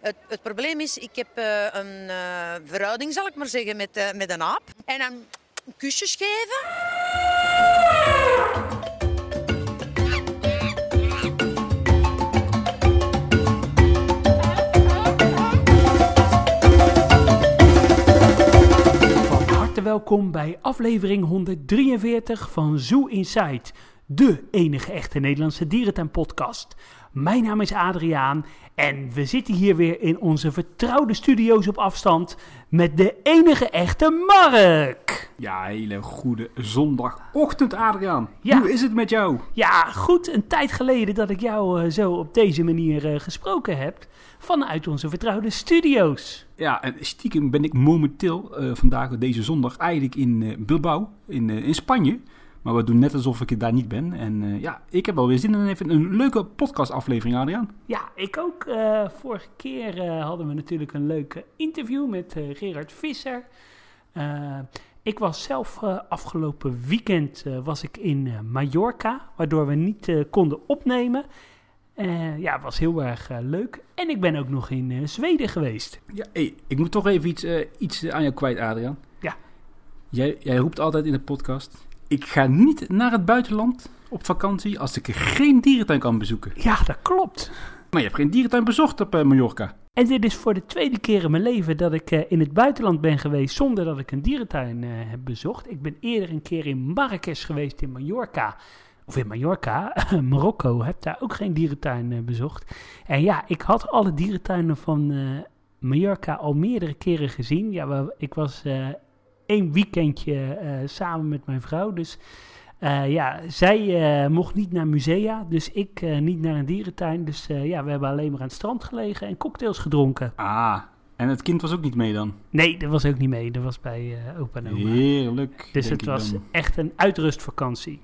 Het, het probleem is, ik heb eh, een eh, verhouding, zal ik maar zeggen, met, eh, met een aap. En dan kusjes geven. Van harte welkom bij aflevering 143 van Zoo Inside, de enige echte Nederlandse dierentuinpodcast. Mijn naam is Adriaan en we zitten hier weer in onze vertrouwde studio's op afstand met de enige echte Mark. Ja, hele goede zondagochtend, Adriaan. Ja. Hoe is het met jou? Ja, goed, een tijd geleden dat ik jou eh, zo op deze manier eh, gesproken heb vanuit onze vertrouwde studio's. Ja, en stiekem ben ik momenteel eh, vandaag, deze zondag, eigenlijk in Bilbao, in, in Spanje. Maar we doen net alsof ik daar niet ben. En eh, ja, ik heb wel weer zin in even een leuke podcastaflevering, Adriaan. Ja, ik ook. Eh, vorige keer eh, hadden we natuurlijk een leuk eh, interview met Gerard Visser. Ik was zelf afgelopen weekend was ik in Mallorca, waardoor we niet konden opnemen. Eh, ja, het was heel erg leuk. En ik ben ook nog in Zweden geweest. Ja, hey, ik moet toch even iets, iets aan jou kwijt, Adriaan. Ja. Jij, jij roept altijd in de podcast, ik ga niet naar het buitenland op vakantie als ik geen dierentuin kan bezoeken. Ja, dat klopt. Maar je hebt geen dierentuin bezocht op eh, Mallorca. En dit is voor de tweede keer in mijn leven dat ik eh, in het buitenland ben geweest zonder dat ik een dierentuin eh, heb bezocht. Ik ben eerder een keer in Marrakesh geweest in Mallorca. Of in Mallorca, Marokko, heb daar ook geen dierentuin bezocht. En ja, ik had alle dierentuinen van Mallorca al meerdere keren gezien. Ja, ik was één weekendje eh, samen met mijn vrouw, dus... eh, ja, zij eh, mocht niet naar musea, dus ik niet naar een dierentuin. Dus ja, we hebben alleen maar aan het strand gelegen en cocktails gedronken. Ah, en het kind was ook niet mee dan? Nee, dat was ook niet mee. Dat was bij opa en oma. Heerlijk. Dus het was dan. echt een uitrustvakantie.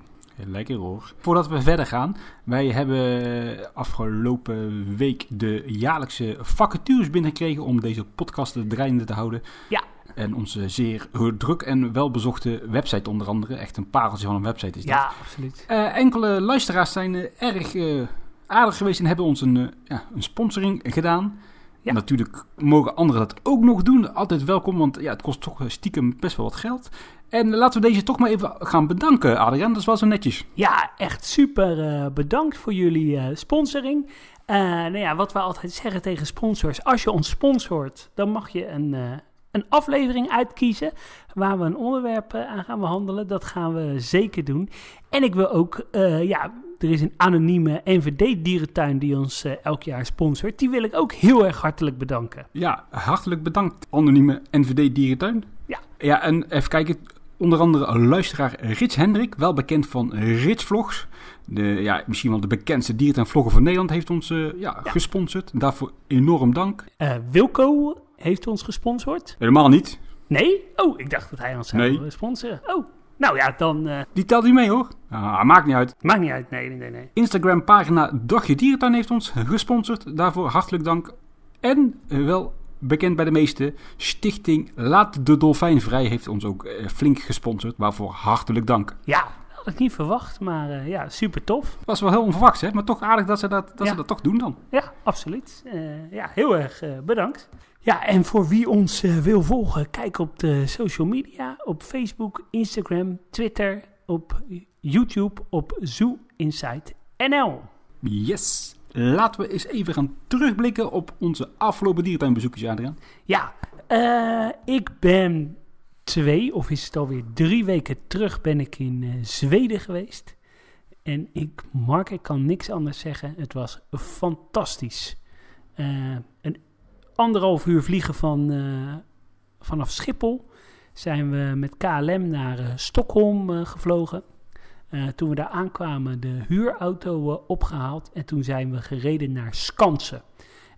Lekker hoor. Voordat we verder gaan, wij hebben afgelopen week de jaarlijkse vacatures binnengekregen om deze podcast draaiende te houden. Ja. En onze zeer druk en welbezochte website onder andere. Echt een pareltje van een website is dat. Ja, absoluut. Eh, enkele luisteraars zijn eh, erg eh, aardig geweest en hebben ons een, ja, een sponsoring gedaan. Ja. Natuurlijk mogen anderen dat ook nog doen. Altijd welkom, want ja, het kost toch stiekem best wel wat geld. En laten we deze toch maar even gaan bedanken, Adriaan. Dat is wel zo netjes. Ja, echt super bedankt voor jullie sponsoring. Nou ja, wat we altijd zeggen tegen sponsors. Als je ons sponsort, dan mag je een, een aflevering uitkiezen waar we een onderwerp eh, aan gaan behandelen. Dat gaan we zeker doen. En ik wil ook, eh, ja, er is een anonieme NVD-dierentuin die ons eh, elk jaar sponsort. Die wil ik ook heel erg hartelijk bedanken. Ja, hartelijk bedankt, anonieme NVD Dierentuin. Ja. Ja, en even kijken. Onder andere luisteraar Rits Hendrik, wel bekend van Rits Vlogs. De, ja, misschien wel de bekendste dierentuinvlogger van Nederland, heeft ons ja, Ja. gesponsord. Daarvoor enorm dank. Eh, Wilco heeft ons gesponsord. Helemaal niet. Nee? Oh, ik dacht dat hij ons zou Nee. sponsoren. Oh, nou ja, dan eh, Die telt niet mee hoor. Ah, maakt niet uit. maakt niet uit. Nee, nee, nee. Instagram pagina Dagje Dierentuin heeft ons gesponsord. Daarvoor hartelijk dank. En eh, wel bekend bij de meesten, Stichting Laat de Dolfijn Vrij heeft ons ook eh, flink gesponsord. Waarvoor hartelijk dank. Ja, dat had ik niet verwacht, maar ja, super tof. Was wel heel onverwachts hè, maar toch aardig dat ze dat, dat, Ja. ze dat toch doen dan. Ja, absoluut. Ja, heel erg bedankt. Ja, en voor wie ons eh, wil volgen, kijk op de social media, op Facebook, Instagram, Twitter, op YouTube, op Zoo Insight NL. Yes. Laten we eens even gaan terugblikken op onze afgelopen dierentuinbezoekjes, Adriaan. Ja, eh, ik ben twee, of is het alweer drie weken terug, ben ik in eh, Zweden geweest. En ik, Mark, ik kan niks anders zeggen. Het was fantastisch. Een anderhalf uur vliegen van, eh, vanaf Schiphol zijn we met KLM naar eh, Stockholm eh, gevlogen. Toen we daar aankwamen, de huurauto eh, opgehaald. En toen zijn we gereden naar Skansen.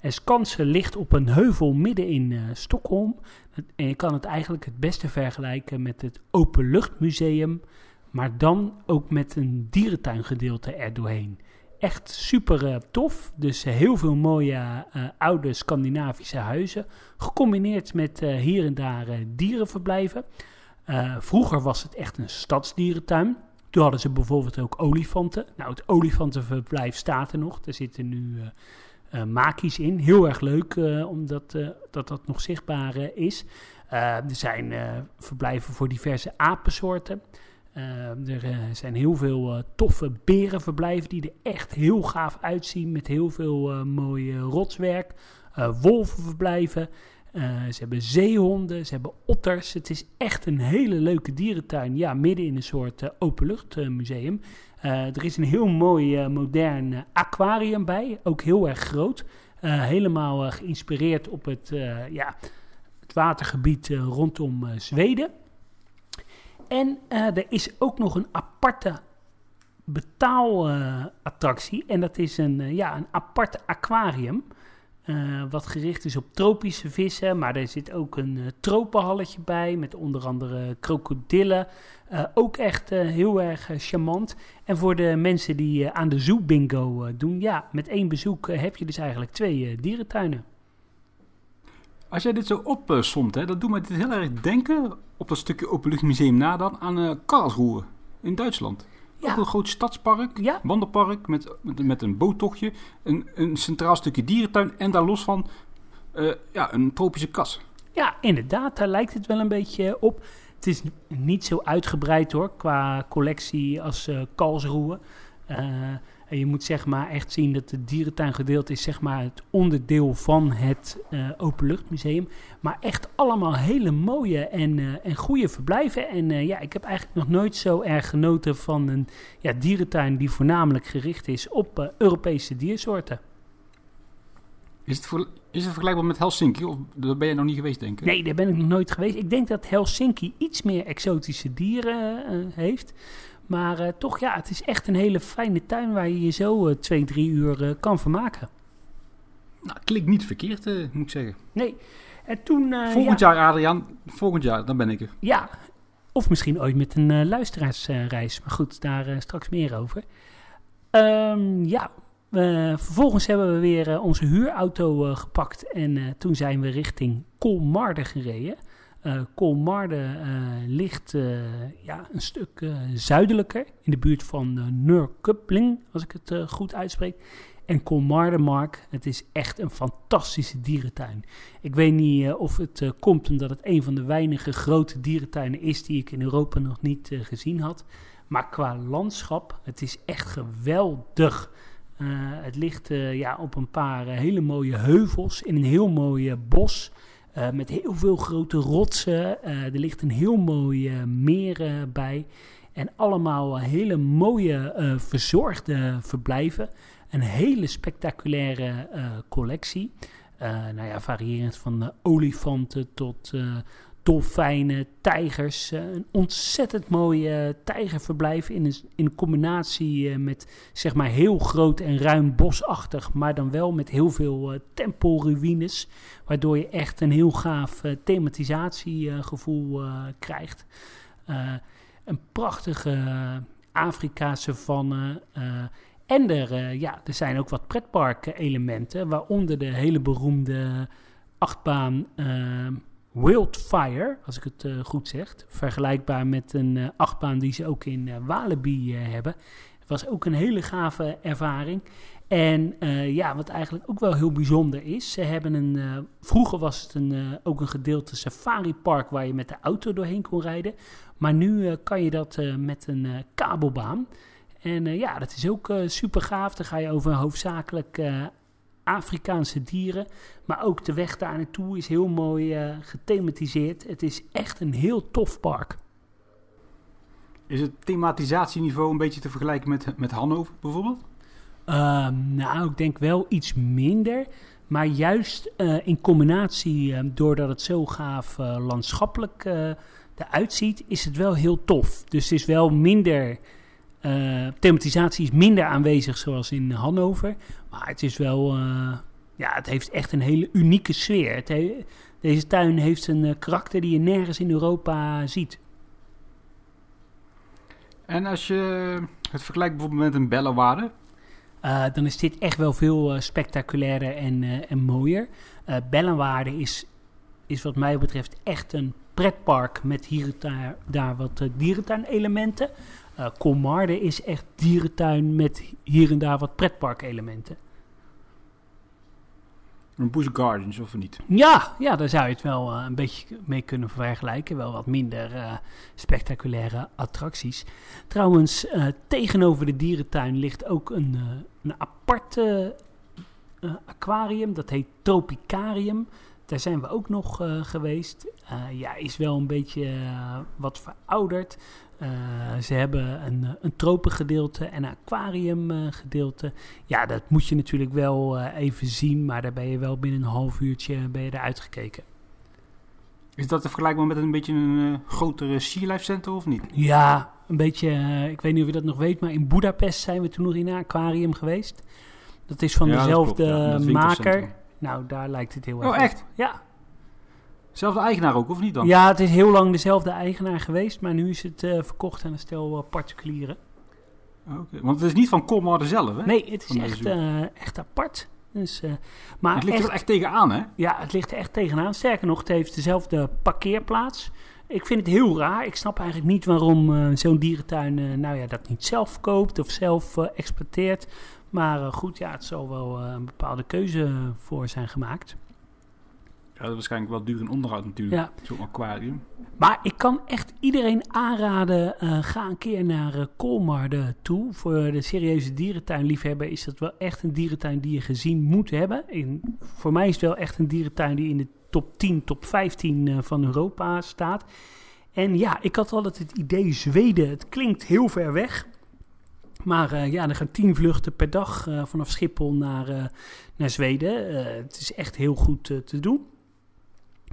En Skansen ligt op een heuvel midden in Stockholm. En je kan het eigenlijk het beste vergelijken met het Openluchtmuseum. Maar dan ook met een dierentuingedeelte erdoorheen. Echt super eh, tof. Dus heel veel mooie eh, oude Scandinavische huizen. Gecombineerd met eh, hier en daar dierenverblijven. Vroeger was het echt een stadsdierentuin. Toen hadden ze bijvoorbeeld ook olifanten. Nou, het olifantenverblijf staat er nog. Er zitten nu uh, makies in. Heel erg leuk omdat dat, dat nog zichtbaar is. er zijn verblijven voor diverse apensoorten. Er zijn heel veel toffe berenverblijven die er echt heel gaaf uitzien. Met heel veel mooie rotswerk. wolvenverblijven. ze hebben zeehonden, ze hebben otters. Het is echt een hele leuke dierentuin. Ja, midden in een soort openluchtmuseum. Uh, er is een heel mooi uh, modern aquarium bij, ook heel erg groot. Uh, helemaal geïnspireerd op het, ja, het watergebied rondom Zweden. En er is ook nog een aparte betaalattractie. en dat is een, ja, een apart aquarium. Uh, wat gericht is op tropische vissen. Maar er zit ook een tropenhalletje bij. Met onder andere krokodillen. Ook echt heel erg charmant. En voor de mensen die aan de zoo bingo doen. Ja, met één bezoek heb je dus eigenlijk twee dierentuinen. Als jij dit zo opsomt, hè, dat doet me dit heel erg denken. Op dat stukje openluchtmuseum na dan aan Karlsruhe in Duitsland. Ja. Ook een groot stadspark, ja. wandelpark met, met, met, een boottochtje, een, een centraal stukje dierentuin en daar los van uh, ja, een tropische kas. Ja, inderdaad, daar lijkt het wel een beetje op. Het is niet zo uitgebreid hoor, qua collectie als uh, Karlsruhe. Uh, en je moet zeg maar echt zien dat het dierentuingedeelte is zeg maar het onderdeel van het uh, openluchtmuseum. Maar echt allemaal hele mooie en, uh, en goede verblijven. En uh, ja, ik heb eigenlijk nog nooit zo erg genoten van een ja, dierentuin die voornamelijk gericht is op Europese diersoorten. Is het, voor, is het vergelijkbaar met Helsinki? Of daar ben je nog niet geweest, denk ik? Nee, daar ben ik nog nooit geweest. Ik denk dat Helsinki iets meer exotische dieren heeft. Maar uh, toch, ja, het is echt een hele fijne tuin waar je je zo uh, twee, drie uur uh, kan vermaken. Nou, klinkt niet verkeerd, moet ik zeggen. Nee. En toen... volgend ja, jaar, Adriaan. Volgend jaar, dan ben ik er. Ja. Of misschien ooit met een luisteraarsreis. maar goed, daar straks meer over. Um, ja, vervolgens hebben we weer onze huurauto gepakt. En toen zijn we richting Kolmarden gereden. Uh, ligt uh, ja, een stuk zuidelijker, in de buurt van uh, als ik het goed uitspreek. En Kolmardenmark, het is echt een fantastische dierentuin. Ik weet niet of het komt omdat het een van de weinige grote dierentuinen is die ik in Europa nog niet gezien had. Maar qua landschap, het is echt geweldig. het ligt ja, op een paar hele mooie heuvels in een heel mooi bos. Uh, met heel veel grote rotsen. Uh, er ligt een heel mooi uh, meer bij. En allemaal hele mooie verzorgde verblijven. Een hele spectaculaire collectie. nou ja, variërend van olifanten tot dolfijnen, tijgers. Uh, een ontzettend mooie tijgerverblijf in in combinatie uh, met zeg maar heel groot en ruim bosachtig, maar dan wel met heel veel uh, tempelruïnes, waardoor je echt een heel gaaf thematisatiegevoel krijgt. een prachtige Afrika-savanne. en er, ja, er zijn ook wat pretpark-elementen, waaronder de hele beroemde achtbaan Wildfire, als ik het uh, goed zeg. Vergelijkbaar met een uh, achtbaan die ze ook in uh, Walibi hebben. Het was ook een hele gave ervaring. En ja, wat eigenlijk ook wel heel bijzonder is, ze hebben een. vroeger was het een, ook een gedeelte safari park waar je met de auto doorheen kon rijden. Maar nu kan je dat met een kabelbaan. En ja, dat is ook super gaaf. Dan ga je over hoofdzakelijk Afrikaanse dieren. Maar ook de weg daar naartoe is heel mooi uh, gethematiseerd. Het is echt een heel tof park. Is het thematisatieniveau een beetje te vergelijken met, met Hannover bijvoorbeeld? Uh, nou, ik denk wel iets minder. Maar juist uh, in combinatie, uh, doordat het zo gaaf landschappelijk eruit ziet, is het wel heel tof. Dus het is wel minder uh, thematisatie is minder aanwezig zoals in Hannover. Maar het is wel. Uh, ja, het heeft echt een hele unieke sfeer. Het deze tuin heeft een uh, karakter die je nergens in Europa ziet. En als je het vergelijkt bijvoorbeeld met een Bellewaarde? dan is dit echt wel veel spectaculairder en, en mooier. Bellenwaarde is, is wat mij betreft echt een pretpark met hier en daar, daar wat dierentuinelementen. Uh, Colmarde is echt dierentuin met hier en daar wat pretparkelementen. Een Busch Gardens of niet? Ja, ja, daar zou je het wel eh, een beetje mee kunnen vergelijken. Wel wat minder eh, spectaculaire attracties. Trouwens, eh, tegenover de dierentuin ligt ook een, eh, een apart eh, eh, aquarium. Dat heet Tropicarium. Daar zijn we ook nog eh, geweest. Eh, ja, is wel een beetje eh, wat verouderd. Eh, ze hebben een, eh, een tropengedeelte en een aquariumgedeelte. ja, dat moet je natuurlijk wel eh, even zien, maar daar ben je wel binnen een half uurtje ben je eruit gekeken. Is dat te vergelijkbaar met een beetje een eh, grotere Sea Life Center of niet? Ja, een beetje, eh, ik weet niet of je dat nog weet, maar in Budapest zijn we toen nog in een aquarium geweest. Dat is van Ja, dat dezelfde klopt, ja, dat maker. Nou, daar lijkt het heel erg Oh, op. echt? Ja. Zelfde eigenaar ook, of niet dan? ja, het is heel lang dezelfde eigenaar geweest, maar nu is het eh, verkocht aan een stel eh, particulieren. Oké, Want het is niet van Colmar zelf, hè? Nee, het is echt, eh, echt apart. Dus, maar het ligt echt, er echt tegenaan, hè? Ja, het ligt er echt tegenaan. Sterker nog, het heeft dezelfde parkeerplaats. Ik vind het heel raar. Ik snap eigenlijk niet waarom zo'n dierentuin nou ja, dat niet zelf koopt of zelf exploiteert. Maar goed, ja, het zal wel een bepaalde keuze voor zijn gemaakt. Ja, dat is waarschijnlijk wel duur in onderhoud natuurlijk, Ja. zo'n aquarium. Maar ik kan echt iedereen aanraden, eh, ga een keer naar eh, toe. Voor de serieuze dierentuinliefhebber is dat wel echt een dierentuin die je gezien moet hebben. In, voor mij is het wel echt een dierentuin die in de top 10, top 15 eh, van Europa staat. En ja, ik had altijd het idee Zweden, het klinkt heel ver weg. Maar ja, er gaan tien vluchten per dag vanaf Schiphol naar, naar Zweden. Het is echt heel goed te doen.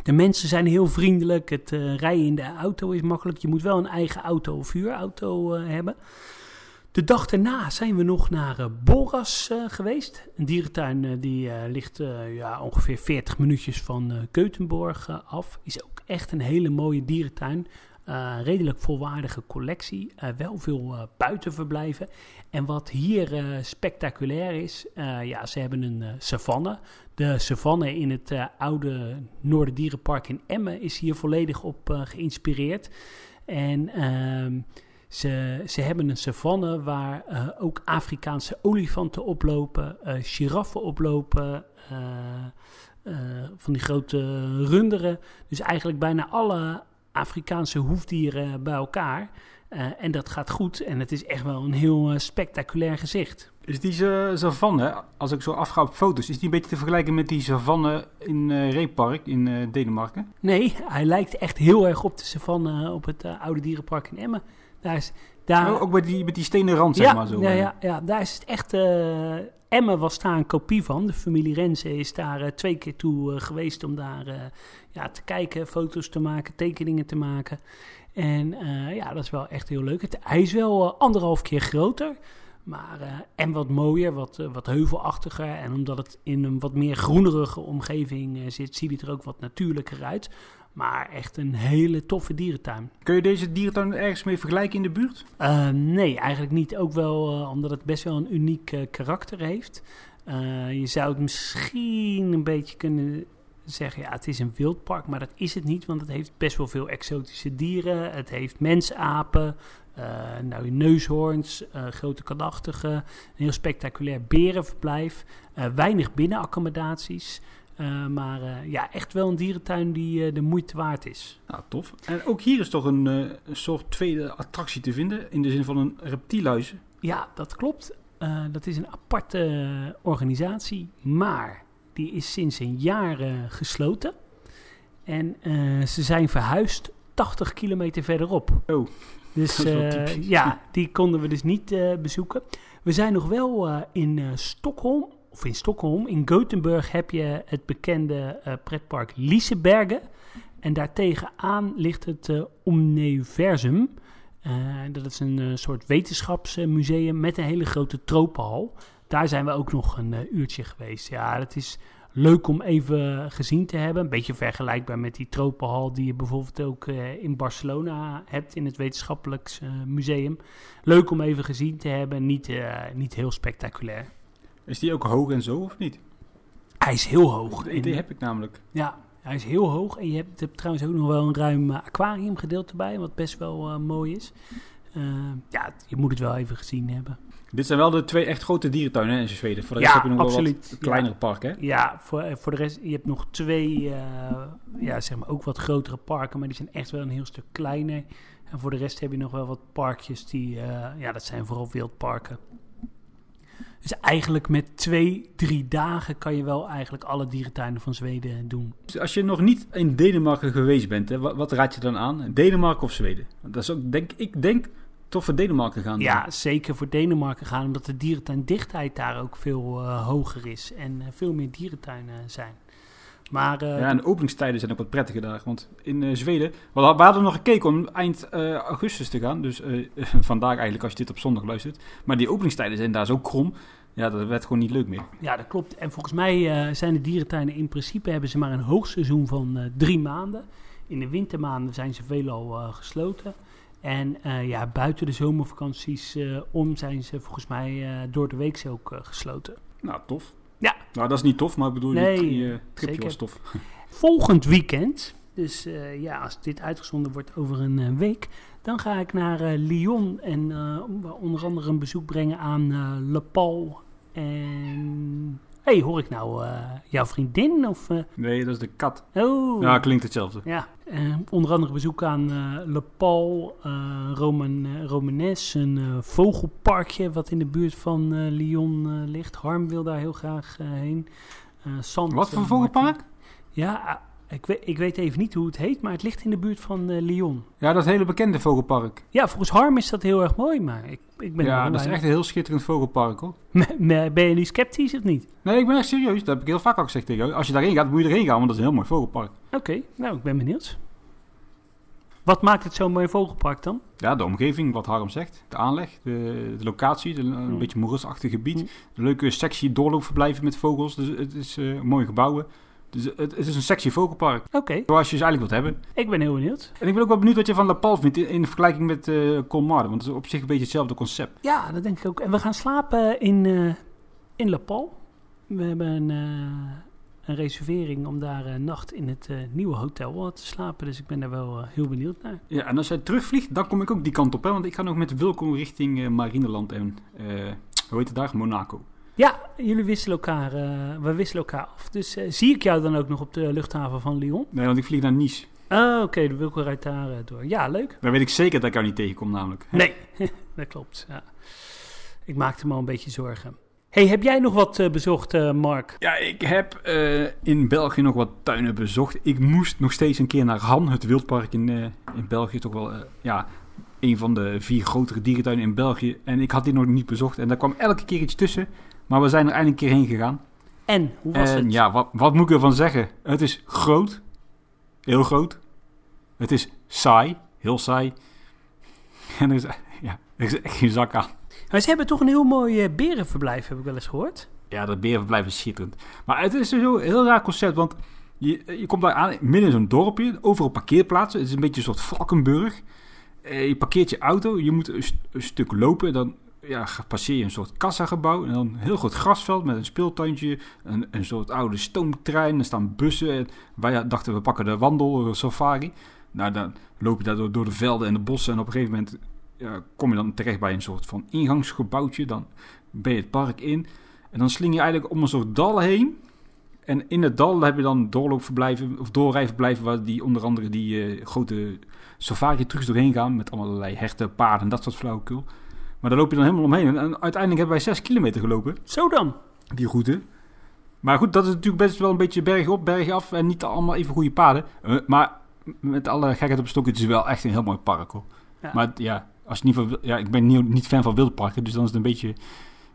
De mensen zijn heel vriendelijk. Het eh, rijden in de auto is makkelijk. Je moet wel een eigen auto of huurauto eh, hebben. De dag daarna zijn we nog naar eh, Boras geweest. Een dierentuin die ligt ja, ongeveer 40 minuutjes van Keutenborg af. Is ook echt een hele mooie dierentuin. Eh, redelijk volwaardige collectie. Eh, wel veel eh, buitenverblijven. En wat hier spectaculair is, ja, ze hebben een savanne. De savanne in het oude Noorderdierenpark in Emmen is hier volledig op geïnspireerd. En ehm, ze, ze hebben een savanne waar ook Afrikaanse olifanten oplopen, giraffen oplopen, van die grote runderen. Dus eigenlijk bijna alle Afrikaanse hoefdieren bij elkaar. Eh, en dat gaat goed en het is echt wel een heel eh, spectaculair gezicht. Is die sa- savanne, als ik zo afga op foto's, is die een beetje te vergelijken met die savanne in eh Reepark in Denemarken? Nee, hij lijkt echt heel erg op de savanne op het oude dierenpark in Emmen. Daar is, daar, Oh, ook met die, met die stenen rand, zeg ja, maar zo. Ja, ja, ja, daar is het echt. Emmen was daar een kopie van. De familie Renze is daar eh, twee keer toe eh, geweest om daar eh, ja, te kijken, foto's te maken, tekeningen te maken. En ja, dat is wel echt heel leuk. Het, hij is wel anderhalf keer groter. Maar, en wat mooier, wat, wat heuvelachtiger. En omdat het in een wat meer groenerige omgeving zit, ziet het er ook wat natuurlijker uit. Maar echt een hele toffe dierentuin. Kun je deze dierentuin ergens mee vergelijken in de buurt? Uh, nee, eigenlijk niet. Ook wel uh, omdat het best wel een uniek uh, karakter heeft. Je zou het misschien een beetje kunnen zeggen, ja, het is een wildpark, maar dat is het niet, want het heeft best wel veel exotische dieren. Het heeft mensapen, uh, nou, neushoorns, uh, grote kadachtigen, een heel spectaculair berenverblijf, uh, weinig binnenaccommodaties. Uh, maar uh, ja, echt wel een dierentuin die uh, de moeite waard is. Nou, tof. En ook hier is toch een, soort tweede attractie te vinden, in de zin van een reptielhuis. Ja, dat klopt. Dat is een aparte organisatie, maar die is sinds een jaar gesloten. En ze zijn verhuisd 80 kilometer verderop. Oh. Dus ja, die konden we dus niet bezoeken. We zijn nog wel in Stockholm, of in Stockholm. In Gothenburg heb je het bekende pretpark Lisebergen. En daartegenaan ligt het Omniversum. Uh, dat is een uh, soort wetenschapsmuseum met een hele grote tropenhal. Daar zijn we ook nog een uh, uurtje geweest. Ja, dat is leuk om even gezien te hebben. Een beetje vergelijkbaar met die tropenhal die je bijvoorbeeld ook uh, in Barcelona hebt in het wetenschappelijk museum. Leuk om even gezien te hebben, niet, uh, niet heel spectaculair. Is die ook hoog en zo of niet? Hij is heel hoog. Idee heb ik namelijk. Ja, hij is heel hoog. En je hebt, hebt trouwens ook nog wel een ruim uh, aquariumgedeelte bij, wat best wel uh, mooi is. Uh, ja, je moet het wel even gezien hebben. Dit zijn wel de twee echt grote dierentuinen hè, in Zweden. Voor de Ja, rest heb je nog wel wat kleinere parken. Hè? Ja, voor, eh, voor de rest, je hebt nog twee, eh, ja, zeg maar ook wat grotere parken, maar die zijn echt wel een heel stuk kleiner. En voor de rest heb je nog wel wat parkjes die, eh, ja, dat zijn vooral wildparken. Dus eigenlijk met twee, drie dagen kan je wel eigenlijk alle dierentuinen van Zweden doen. Dus als je nog niet in Denemarken geweest bent, hè, wat, wat raad je dan aan? Denemarken of Zweden? Dat is ook, denk, ik denk toch voor Denemarken gaan. Ja, zeker voor Denemarken gaan, omdat de dierentuindichtheid daar ook veel eh, hoger is en eh, veel meer dierentuinen zijn. Maar eh, Ja, en de openingstijden zijn ook wat prettiger daar. Want in eh, Zweden, we hadden, nog gekeken om eind eh, augustus te gaan. Dus vandaag eigenlijk als je dit op zondag luistert. Maar die openingstijden zijn daar zo krom. Ja, dat werd gewoon niet leuk meer. Ja, dat klopt. En volgens mij zijn de dierentuinen in principe hebben ze maar een hoogseizoen van drie maanden. In de wintermaanden zijn ze veelal gesloten. En ja, buiten de zomervakanties om zijn ze volgens mij door de week ook gesloten. Nou, tof. Ja. Nou, dat is niet tof, maar ik bedoel, Nee, je, je tripje was tof. Volgend weekend, dus eh, ja, als dit uitgezonden wordt over een eh, week, dan ga ik naar eh, Lyon en onder andere een bezoek brengen aan Le Pal. En hey, hoor ik nou eh, jouw vriendin? Of, eh, Nee, dat is de kat. oh, Ja, klinkt hetzelfde. Ja, eh, onder andere bezoek aan Le eh, Roman, Romanes, een vogelparkje wat in de buurt van Lyon ligt. Harm wil daar heel graag heen. Sant, Wat voor vogelpark? Ja, ik weet, ik weet even niet hoe het heet, maar het ligt in de buurt van eh, Lyon. Ja, dat hele bekende vogelpark. Ja, volgens Harm is dat heel erg mooi, maar ik, ik ben Ja, dat is echt een heel schitterend vogelpark hoor. Ben je nu sceptisch of niet? Nee, ik ben echt serieus. Dat heb ik heel vaak al gezegd tegen jou. Als je daarheen gaat, moet je erheen gaan, want dat is een heel mooi vogelpark. Oké, nou, ik ben benieuwd. Wat maakt het zo'n mooi vogelpark dan? Ja, de omgeving, wat Harm zegt. De aanleg, de, de locatie, de- een Mm. beetje moerasachtig gebied. Mm. Een leuke sexy doorloopverblijven met vogels. Dus het is eh, mooie gebouwen. Dus het, het is een sexy vogelpark. Oké, Zoals je ze eigenlijk wilt hebben. ik ben heel benieuwd. En ik ben ook wel benieuwd wat je van La Pal vindt in, in vergelijking met Colmar. Want het is op zich een beetje hetzelfde concept. Ja, dat denk ik ook. En we gaan slapen in, eh in La Pal. We hebben een, eh, een reservering om daar een nacht in het nieuwe hotel te slapen. Dus ik ben daar wel heel benieuwd naar. Ja, en als jij terugvliegt, dan kom ik ook die kant op. Hè? Want ik ga nog met Wilco richting Marineland en, hoe heet het daar? Monaco. Ja, jullie wisselen elkaar, eh, we wisselen elkaar af. Dus eh, zie ik jou dan ook nog op de luchthaven van Lyon? Nee, want ik vlieg naar Nice. Oh, oké, de Wilco rijdt daar eh, door. Ja, leuk. Dan weet ik zeker dat ik jou niet tegenkom namelijk. Nee, dat klopt. Ja. Ik maakte me al een beetje zorgen. hey, heb jij nog wat bezocht, Mark? Ja, ik heb in België nog wat tuinen bezocht. Ik moest nog steeds een keer naar Han, het wildpark in, in België. Toch wel, ja, een van de vier grotere dierentuinen in België. En ik had die nog niet bezocht. En daar kwam elke keer iets tussen. Maar we zijn er eindelijk een keer heen gegaan. En, hoe was en het? ja, wat, wat moet ik ervan zeggen? Het is groot. Heel groot. Het is saai. Heel saai. En er is, ja, er is echt geen zak aan. Maar ze hebben toch een heel mooi eh, berenverblijf, heb ik wel eens gehoord. Ja, dat berenverblijf is schitterend. Maar het is zo een heel raar concept, want je, je komt daar aan midden in zo'n dorpje, overal parkeerplaatsen. Het is een beetje een soort Valkenburg. Eh, je parkeert je auto, je moet een, st- een stuk lopen, dan ja, passeer je een soort kassagebouw. En dan een heel groot grasveld met een speeltuintje, een, een soort oude stoomtrein. Er staan bussen. En wij dachten, we pakken de wandel, safari. Nou, dan loop je daar door, de velden en de bossen. En op een gegeven moment ja, kom je dan terecht bij een soort van ingangsgebouwtje. Dan ben je het park in. En dan sling je eigenlijk om een soort dal heen. En in het dal heb je dan doorloopverblijven of doorrijverblijven waar die onder andere die eh, grote safari trucs doorheen gaan met allerlei herten, paarden en dat soort flauwekul. Maar daar loop je dan helemaal omheen. En, uiteindelijk hebben wij 6 kilometer gelopen, Zo dan. die route. Maar goed, dat is natuurlijk best wel een beetje berg op, berg af en niet allemaal even goede paden. Eh, maar met alle gekheid op een stok, het is wel echt een heel mooi park hoor. Ja. Maar ja, als je niet van, ja, ik ben niet, niet fan van wildparken, dus dan is het een beetje,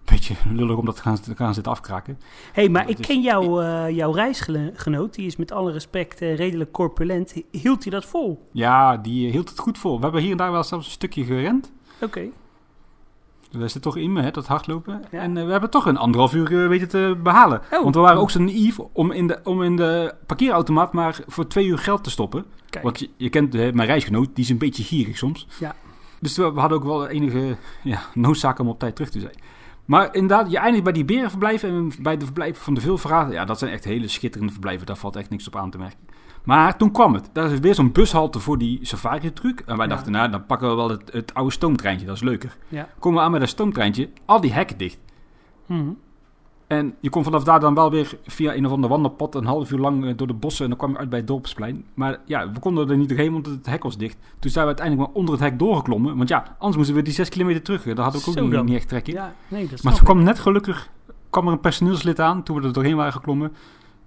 beetje lullig om dat te gaan, te gaan zitten afkraken. hey, maar ik is- ken jouw, eh, jouw reisgenoot. Die is met alle respect eh, redelijk corpulent. Hield hij dat vol? Ja, die hield het goed vol. We hebben hier en daar wel zelfs een stukje gerend. Oké. Dat zit toch in me, hè, dat hardlopen. Ja. En eh, we hebben toch een anderhalf uur eh, weten te behalen. Oh. Want we waren ook zo naïef om in, de, om in de parkeerautomaat maar voor twee uur geld te stoppen. Kijk. Want je, je kent eh, mijn reisgenoot, die is een beetje gierig soms. Ja. Dus we, we hadden ook wel enige ja, noodzaak om op tijd terug te zijn. Maar inderdaad, je eindigt bij die berenverblijven en bij de verblijven van de veelverraden. Ja, dat zijn echt hele schitterende verblijven. Daar valt echt niks op aan te merken. Maar toen kwam het. Daar is weer zo'n bushalte voor die safari-truc. En wij Ja. dachten, nou, dan pakken we wel het, het oude stoomtreintje. Dat is leuker. Ja. Komen we aan met dat stoomtreintje, al die hekken dicht. Mhm. En je kon vanaf daar dan wel weer via een of ander wandelpad een half uur lang eh, door de bossen. En dan kwam je uit bij het dorpsplein. Maar ja, we konden er niet doorheen, want het hek was dicht. Toen zijn we uiteindelijk maar onder het hek doorgeklommen. Want ja, anders moesten we die zes kilometer terug. Daar hadden we ook niet, echt trek in. Ja, nee, Maar toen kwam net gelukkig kwam er een personeelslid aan toen we er doorheen waren geklommen.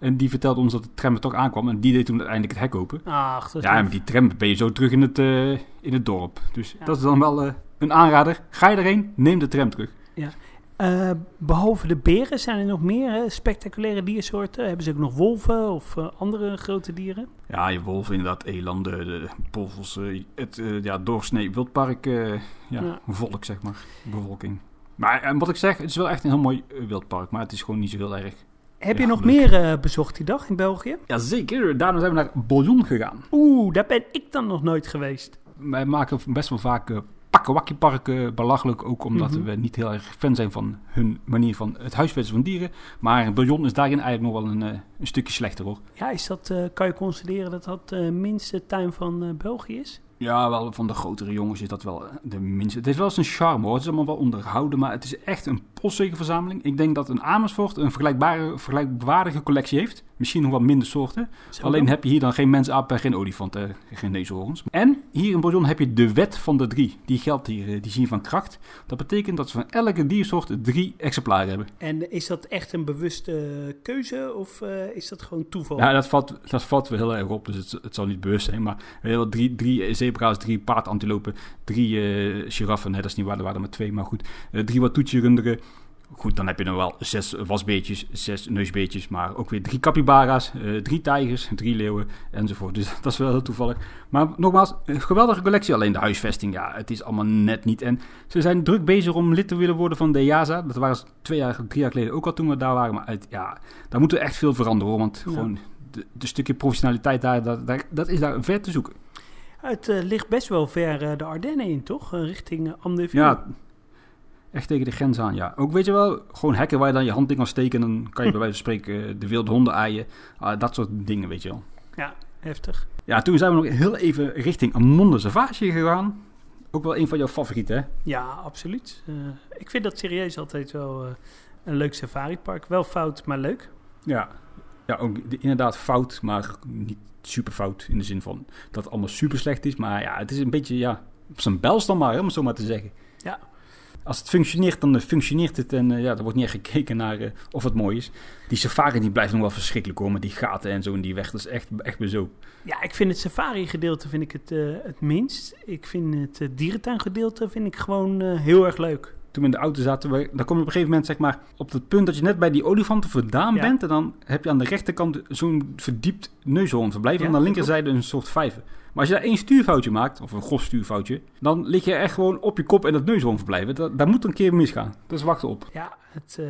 En die vertelde ons dat de tram er toch aankwam. En die deed toen uiteindelijk het hek open. Ach, dat is Ja, met die tram ben je zo terug in het, eh, in het dorp. Dus Ja. dat is dan wel eh, een aanrader. Ga je erheen, neem de tram terug. Eh, behalve de beren zijn er nog meer hè, spectaculaire diersoorten. Hebben ze ook nog wolven of andere grote dieren? Ja, je wolven inderdaad, elanden, de polvels, het ja, doorsnee wildpark, ja, Ja. volk zeg maar, bevolking. Maar en wat ik zeg, het is wel echt een heel mooi wildpark, maar het is gewoon niet zo heel erg. Heb Ja, je nog meer eh, bezocht die dag in België? Jazeker, daarna zijn we naar Bouillon gegaan. Oeh, daar ben ik dan nog nooit geweest. Wij maken best wel vaak uh, parken belachelijk, ook omdat Mhm. we niet heel erg fan zijn van hun manier van het huisvesten van dieren. Maar Bouillon is daarin eigenlijk nog wel een, eh, een stukje slechter hoor. Ja, is dat, eh, kan je constateren dat dat de minste tuin van eh, België is? Ja, wel van de grotere jongens is dat wel eh, de minste. Het heeft wel zijn charme hoor. Het is allemaal wel onderhouden, maar het is echt een postzegelverzameling. Ik denk dat een Amersfoort een vergelijkbare, vergelijkbare collectie heeft. Misschien nog wat minder soorten. Zo Alleen dan. heb je hier dan geen mensaap en geen olifant, eh, geen neushoorns. En hier in Bouillon heb je de wet van de drie. Die geldt hier, eh, die zien van kracht. Dat betekent dat ze van elke diersoort drie exemplaren hebben. En is dat echt een bewuste keuze of eh, is dat gewoon toeval? Ja, dat valt, dat valt wel heel erg op, dus het, het zal niet bewust zijn. Maar we hebben wel drie, drie zebra's, drie paardantilopen, drie giraffen. Nee, dat is niet waar, er waren er maar twee, maar goed. Drie watoetje-runderen. Goed, dan heb je dan wel zes wasbeetjes, zes neusbeetjes, maar ook weer drie capybara's, eh, drie tijgers, drie leeuwen enzovoort. Dus dat is wel heel toevallig. Maar nogmaals, een geweldige collectie. Alleen de huisvesting, ja, het is allemaal net niet. En ze zijn druk bezig om lid te willen worden van de EASA. Dat waren ze twee jaar, drie jaar geleden ook al toen we daar waren. Maar ja, daar moet er echt veel veranderen hoor. Want Ja. gewoon de, de stukje professionaliteit daar, dat, is daar ver te zoeken. Het eh, ligt best wel ver eh, de Ardennen in, toch? Richting Andeville. Ja, echt tegen de grens aan, ja. Ook weet je wel, gewoon hekken waar je dan je hand in kan steken. En dan kan je bij wijze van spreken de wilde honden aaien. Ah, dat soort dingen, weet je wel. Ja, heftig. Ja, toen zijn we nog heel even richting Monde Savage gegaan. Ook wel een van jouw favorieten, hè? Ja, absoluut. Eh, ik vind dat serieus altijd wel eh, een leuk safaripark. Wel fout, maar leuk. Ja, ja ook de- inderdaad fout, maar niet super fout. In de zin van dat het allemaal super slecht is. Maar ja, het is een beetje, ja, op zijn bels dan maar, hè, om het zo maar te zeggen. Als het functioneert, dan eh, functioneert het. En eh, ja, er wordt niet echt gekeken naar eh, of het mooi is. Die safari die blijft nog wel verschrikkelijk hoor. Met die gaten en zo in die weg. Dat is echt, echt. Ja, ik vind het safari-gedeelte vind ik het, het minst. Ik vind het uh, dierentuingedeelte vind ik gewoon heel erg leuk. Toen we in de auto zaten, we, dan kom je op een gegeven moment zeg maar op het punt dat je net bij die olifanten vandaan Ja. bent. En dan heb je aan de rechterkant zo'n verdiept neushoornverblijf. Ja, en aan de linkerzijde een soort vijver. Maar als je daar één stuurfoutje maakt, of een grof stuurfoutje, dan lig je echt gewoon op je kop in dat neushoornverblijf. Dat, daar moet een keer misgaan. Dus wacht op. Ja, het, eh,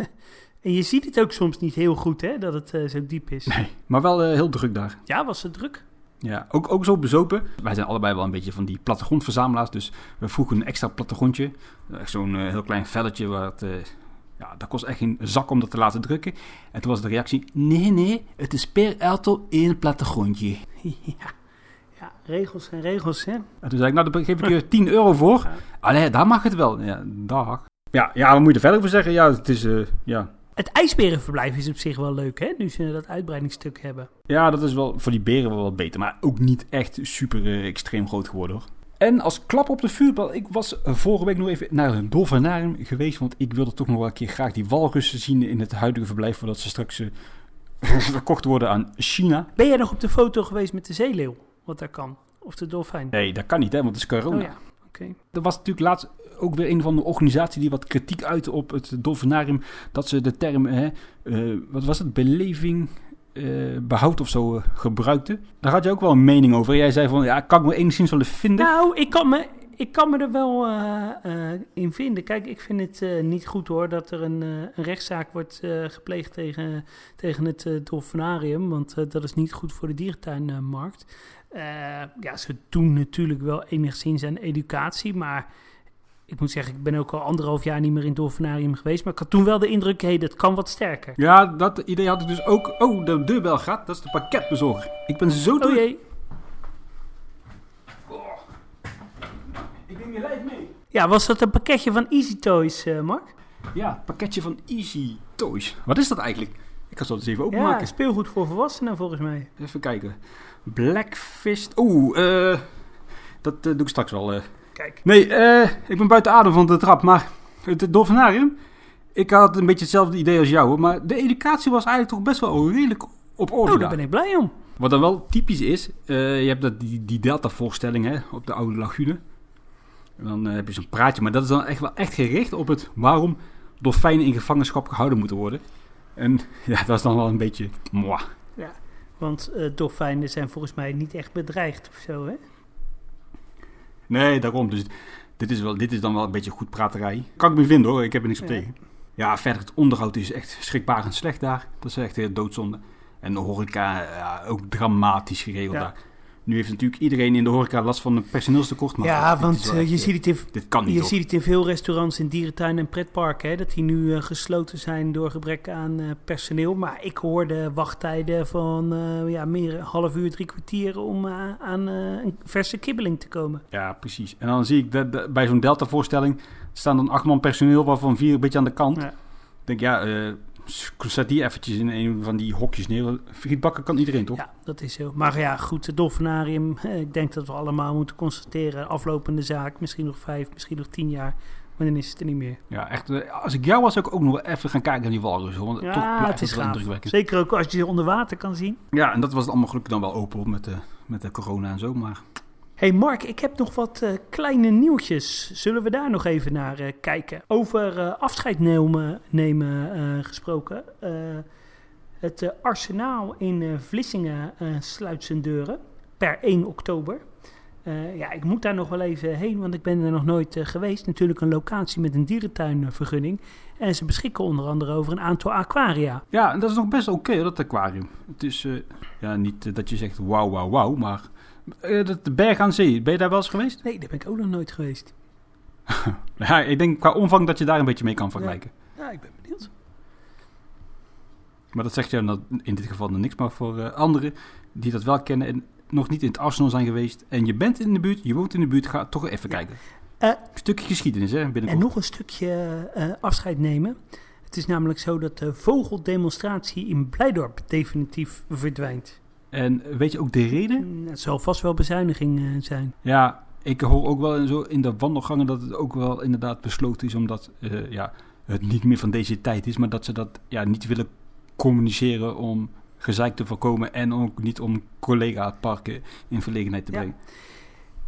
en je ziet het ook soms niet heel goed, hè, dat het eh, zo diep is. Nee, maar wel eh, heel druk daar. Ja, was het druk? Ja, ook, ook zo bezopen. Wij zijn allebei wel een beetje van die plattegrondverzamelaars. Dus we vroegen een extra plattegrondje. Echt zo'n heel klein velletje. Waar het, ja, dat kost echt geen zak om dat te laten drukken. En toen was de reactie: nee, nee, het is per auto één plattegrondje. ja. Ja, regels zijn regels, hè. En toen zei ik: Nou, daar geef ik je 10 euro voor. Ja. Allee, daar mag het wel. Ja, dag. Ja, ja, wat moet je er verder over zeggen? Ja, het is. eh, ja. Het ijsberenverblijf is op zich wel leuk, hè, nu ze dat uitbreidingsstuk hebben. ja, dat is wel voor die beren wel wat beter. Maar ook niet echt super eh, extreem groot geworden hoor. En als klap op de vuurbal, ik was vorige week nog even naar een dolfinarium geweest. Want ik wilde toch nog wel een keer graag die walrussen zien in het huidige verblijf. Voordat ze straks eh, verkocht worden aan China. Ben jij nog op de foto geweest met de zeeleeuw? Wat daar kan? Of de dolfijn? Nee, dat kan niet hè, want het is corona. Oh ja, oké. Er was natuurlijk laatst ook weer een van de organisaties die wat kritiek uitte op het dolfinarium. Dat ze de term, hè, eh, wat was het, beleving, eh, behoud of zo eh, gebruikte. Daar had je ook wel een mening over. Jij zei van, ja, kan ik me enigszins wel vinden. Nou, ik kan me, ik kan me er wel in vinden. Kijk, ik vind het niet goed hoor dat er een, een rechtszaak wordt gepleegd tegen, tegen het dolfinarium. Want dat is niet goed voor de dierentuinmarkt. Eh, ja, ze doen natuurlijk wel enigszins aan educatie, maar ik moet zeggen, ik ben ook al anderhalf jaar niet meer in het dolfinarium geweest. Maar ik had toen wel de indruk, hé, dat kan wat sterker. Ja, dat idee had ik dus ook. Oh, de deurbel gaat. Dat is de pakketbezorger. Ik ben zo Oh druk. jee. Ik neem je lijf mee. Ja, was dat een pakketje van Easy Toys, eh, Mark? Ja, pakketje van Easy Toys. Wat is dat eigenlijk? Ik het zo eens even Ja, openmaken. speelgoed voor volwassenen volgens mij. Even kijken. Blackfist. Oeh, eh dat eh, doe ik straks wel. eh. Kijk. Nee, eh, ik ben buiten adem van de trap. Maar het dolfinarium, ik had een beetje hetzelfde idee als jou. hoor, Maar de educatie was eigenlijk toch best wel redelijk op orde Oh, daar. daar ben ik blij om. Wat dan wel typisch is, eh, je hebt dat, die, die Delta-voorstelling hè, op de oude lagune. En dan eh, heb je zo'n praatje, maar dat is dan echt wel echt gericht op het waarom dolfijnen in gevangenschap gehouden moeten worden. En ja, dat is dan wel een beetje moi. Want eh dolfijnen zijn volgens mij niet echt bedreigd of zo, hè? Nee, daarom. Dus dit is, wel, dit is dan wel een beetje goed praterij. Kan ik me vinden hoor, ik heb er niks op Ja. tegen. Ja, verder het onderhoud is echt schrikbarend slecht daar. Dat is echt heel doodzonde. En de horeca, ja, ook dramatisch geregeld Ja. daar. Nu heeft natuurlijk iedereen in de horeca last van een personeelstekort. Maar ja, want eh, echt, je, ziet het in, Dit kan niet je ziet het in veel restaurants in dierentuinen en pretparken, hè, dat die nu eh, gesloten zijn door gebrek aan eh, personeel. Maar ik hoorde wachttijden van eh, ja, meer een half uur, drie kwartier om aan een verse kibbeling te komen. Ja, precies. En dan zie ik dat, dat- bij zo'n Delta-voorstelling staan dan acht man personeel, waarvan vier een beetje aan de kant. Ja. Ik denk, ja, zet die eventjes in een van die hokjes neer. Frietbakken kan iedereen, toch? Ja, dat is zo. Maar ja, goed, het dolfinarium, ik denk dat we allemaal moeten constateren, aflopende zaak, misschien nog vijf, misschien nog tien jaar, maar dan is het er niet meer. Ja, echt. eh, Als ik jou was, zou ik ook nog wel even gaan kijken naar die walrus. Want toch Ja, blijft het is wel indrukwekkend. Zeker ook als je ze onder water kan zien. Ja, en dat was allemaal gelukkig dan wel open hoor, met de, met de corona en zo. Maar hey Mark, ik heb nog wat eh, kleine nieuwtjes. Zullen we daar nog even naar eh, kijken? Over eh, afscheid nemen, nemen gesproken. Het arsenaal in Vlissingen sluit zijn deuren per 1 oktober. Ja, ik moet daar nog wel even heen, want ik ben er nog nooit geweest. Natuurlijk een locatie met een dierentuinvergunning. En ze beschikken onder andere over een aantal aquaria. ja, en dat is nog best oké, dat aquarium. Het is ja, niet dat je zegt wauw, wauw, wauw, maar de berg aan zee, ben je daar wel eens geweest? Nee, daar ben ik ook nog nooit geweest. Ja, ik denk qua omvang dat je daar een beetje mee kan vergelijken. Ja, ik ben benieuwd. Maar dat zegt jou dan in dit geval nog niks. Maar voor eh, anderen die dat wel kennen en nog niet in het Arsenal zijn geweest. En je bent in de buurt, je woont in de buurt, ga toch even kijken. Eh, een stukje geschiedenis hè, En binnenkort. nog een stukje eh, afscheid nemen. Het is namelijk zo dat de vogeldemonstratie in Blijdorp definitief verdwijnt. En weet je ook de reden? Mm, Het zal vast wel bezuiniging eh, zijn. Ja, ik hoor ook wel in, zo in de wandelgangen dat het ook wel inderdaad besloten is. Omdat eh, ja, het niet meer van deze tijd is. Maar dat ze dat ja, niet willen communiceren om gezeik te voorkomen. En ook niet om collega-parken in verlegenheid te Ja.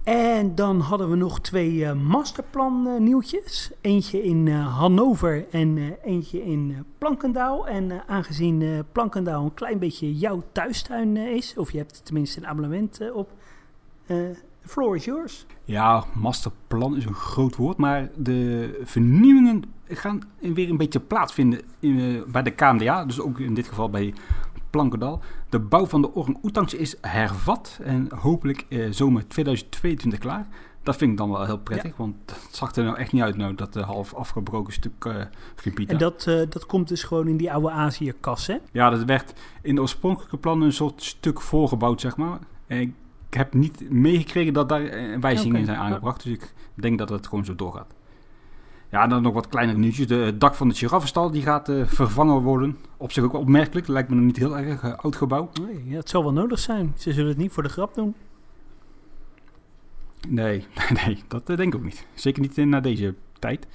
En dan hadden we nog twee eh, masterplan eh, nieuwtjes. Eentje in eh, Hannover en eentje in Plankendaal. En aangezien Plankendaal een klein beetje jouw thuistuin is, of je hebt tenminste een abonnement op, the floor is yours. Ja, masterplan is een groot woord, maar de vernieuwingen gaan weer een beetje plaatsvinden in, bij de KMDA, dus ook in dit geval bij Plankendal. De bouw van de orang-oetangs is hervat en hopelijk eh, zomer 2022 klaar. Dat vind ik dan wel heel prettig, want het zag er nou echt niet uit nou, dat eh, half afgebroken stuk eh gebied. En dat, dat komt dus gewoon in die oude Azië-kas, hè? Ja, dat werd in de oorspronkelijke plannen een soort stuk voorgebouwd, zeg maar. En ik heb niet meegekregen dat daar wijzigingen in zijn aangebracht. Dus ik denk dat het gewoon zo doorgaat. Ja, dan nog wat kleinere nieuwtjes. De, het dak van de giraffenstal die gaat eh, vervangen worden. Op zich ook opmerkelijk. Lijkt me nog niet heel erg eh, oud gebouw. Nee, ja, het zal wel nodig zijn. Ze zullen het niet voor de grap doen. Nee, nee, dat eh, denk ik ook niet. Zeker niet na deze tijd.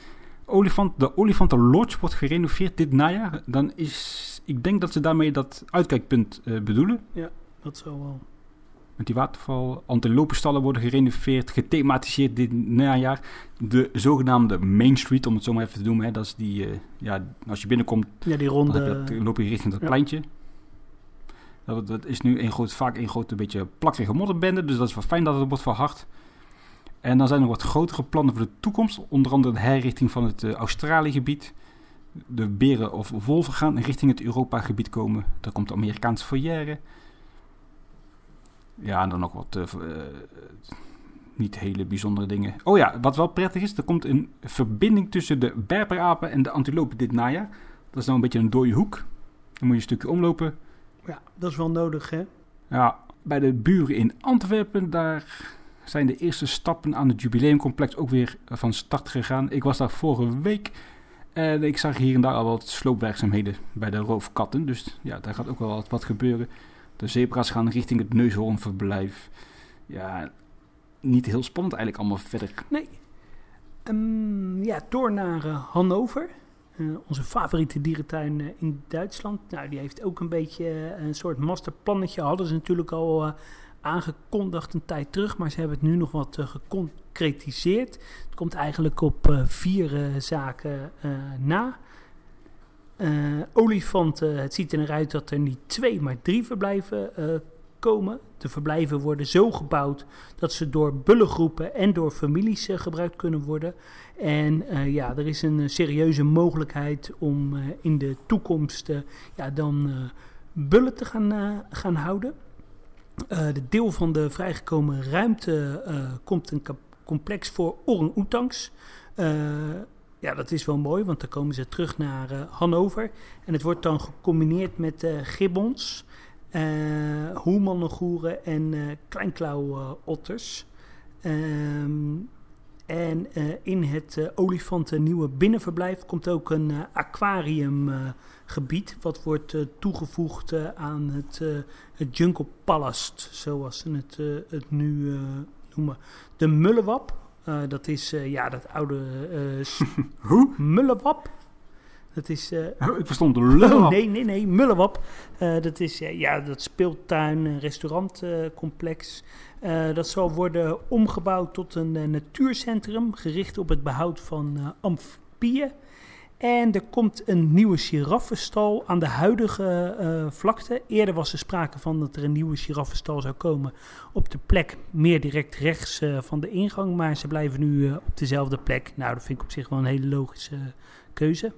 Olifant, de Olifanten Lodge wordt gerenoveerd dit najaar. Dan is, ik denk dat ze daarmee dat uitkijkpunt bedoelen. Dat zal wel. Met die waterval. Antilopenstallen worden gerenoveerd, gethematiseerd dit najaar. De zogenaamde Main Street, om het zo maar even te noemen. Hè, dat is die, eh, ja, als je binnenkomt, Ja, die dan, ronde. heb je dat, dan loop je richting dat ja. pleintje. Dat, dat is nu een groot, vaak een grote beetje plakkerige modderbende, dus dat is wel fijn dat het wordt verhard. En dan zijn er wat grotere plannen voor de toekomst. Onder andere de herrichting van het eh, Australië-gebied. De beren of wolven gaan richting het Europa-gebied komen. Daar komt de Amerikaanse foyer. Ja, en dan nog wat eh, eh, niet hele bijzondere dingen. Oh ja, wat wel prettig is, er komt een verbinding tussen de berperapen en de antilopen dit najaar. Dat is nou een beetje een dode hoek. Dan moet je een stukje omlopen. Ja, dat is wel nodig, hè? Ja, bij de buren in Antwerpen, daar zijn de eerste stappen aan het jubileumcomplex ook weer van start gegaan. Ik was daar vorige week en ik zag hier en daar al wat sloopwerkzaamheden bij de roofkatten. Dus ja, daar gaat ook wel wat, wat gebeuren. De zebra's gaan richting het neushoornverblijf. Ja, niet heel spannend eigenlijk allemaal verder. Nee. Ehm, ja, door naar uh, Hannover. Uh, onze favoriete dierentuin uh, in Duitsland. Nou, die heeft ook een beetje een soort masterplannetje. Hadden ze natuurlijk al aangekondigd een tijd terug, maar ze hebben het nu nog wat geconcretiseerd. Het komt eigenlijk op vier zaken na. Olifanten, het ziet eruit dat er niet twee, maar drie verblijven komen. De verblijven worden zo gebouwd dat ze door bullengroepen en door families uh, gebruikt kunnen worden. En uh, ja, er is een serieuze mogelijkheid om uh, in de toekomst ja, dan bullen te gaan, gaan houden. de deel van de vrijgekomen ruimte komt een complex voor orang-oetangs. Ja, dat is wel mooi, want dan komen ze terug naar Hannover. En het wordt dan gecombineerd met gibbons uh, eh, en uh, kleinklauwotters. Um, en in het olifanten nieuwe binnenverblijf komt ook een aquariumgebied. wat wordt toegevoegd aan het, het Jungle Palace, zoals ze het, het nu noemen. De Mullewap, dat is ja, dat oude... Hoe? Mullewap. Dat is... Uh, ik verstond Oh, nee, nee, nee. Mullewap. Uh, dat is uh, ja, dat speeltuin, restaurantcomplex. dat zal worden omgebouwd tot een natuurcentrum, gericht op het behoud van amfibieën. En er komt een nieuwe giraffenstal aan de huidige vlakte. Eerder was er sprake van dat er een nieuwe giraffenstal zou komen op de plek meer direct rechts van de ingang. Maar ze blijven nu op dezelfde plek. Nou, dat vind ik op zich wel een hele logische keuze.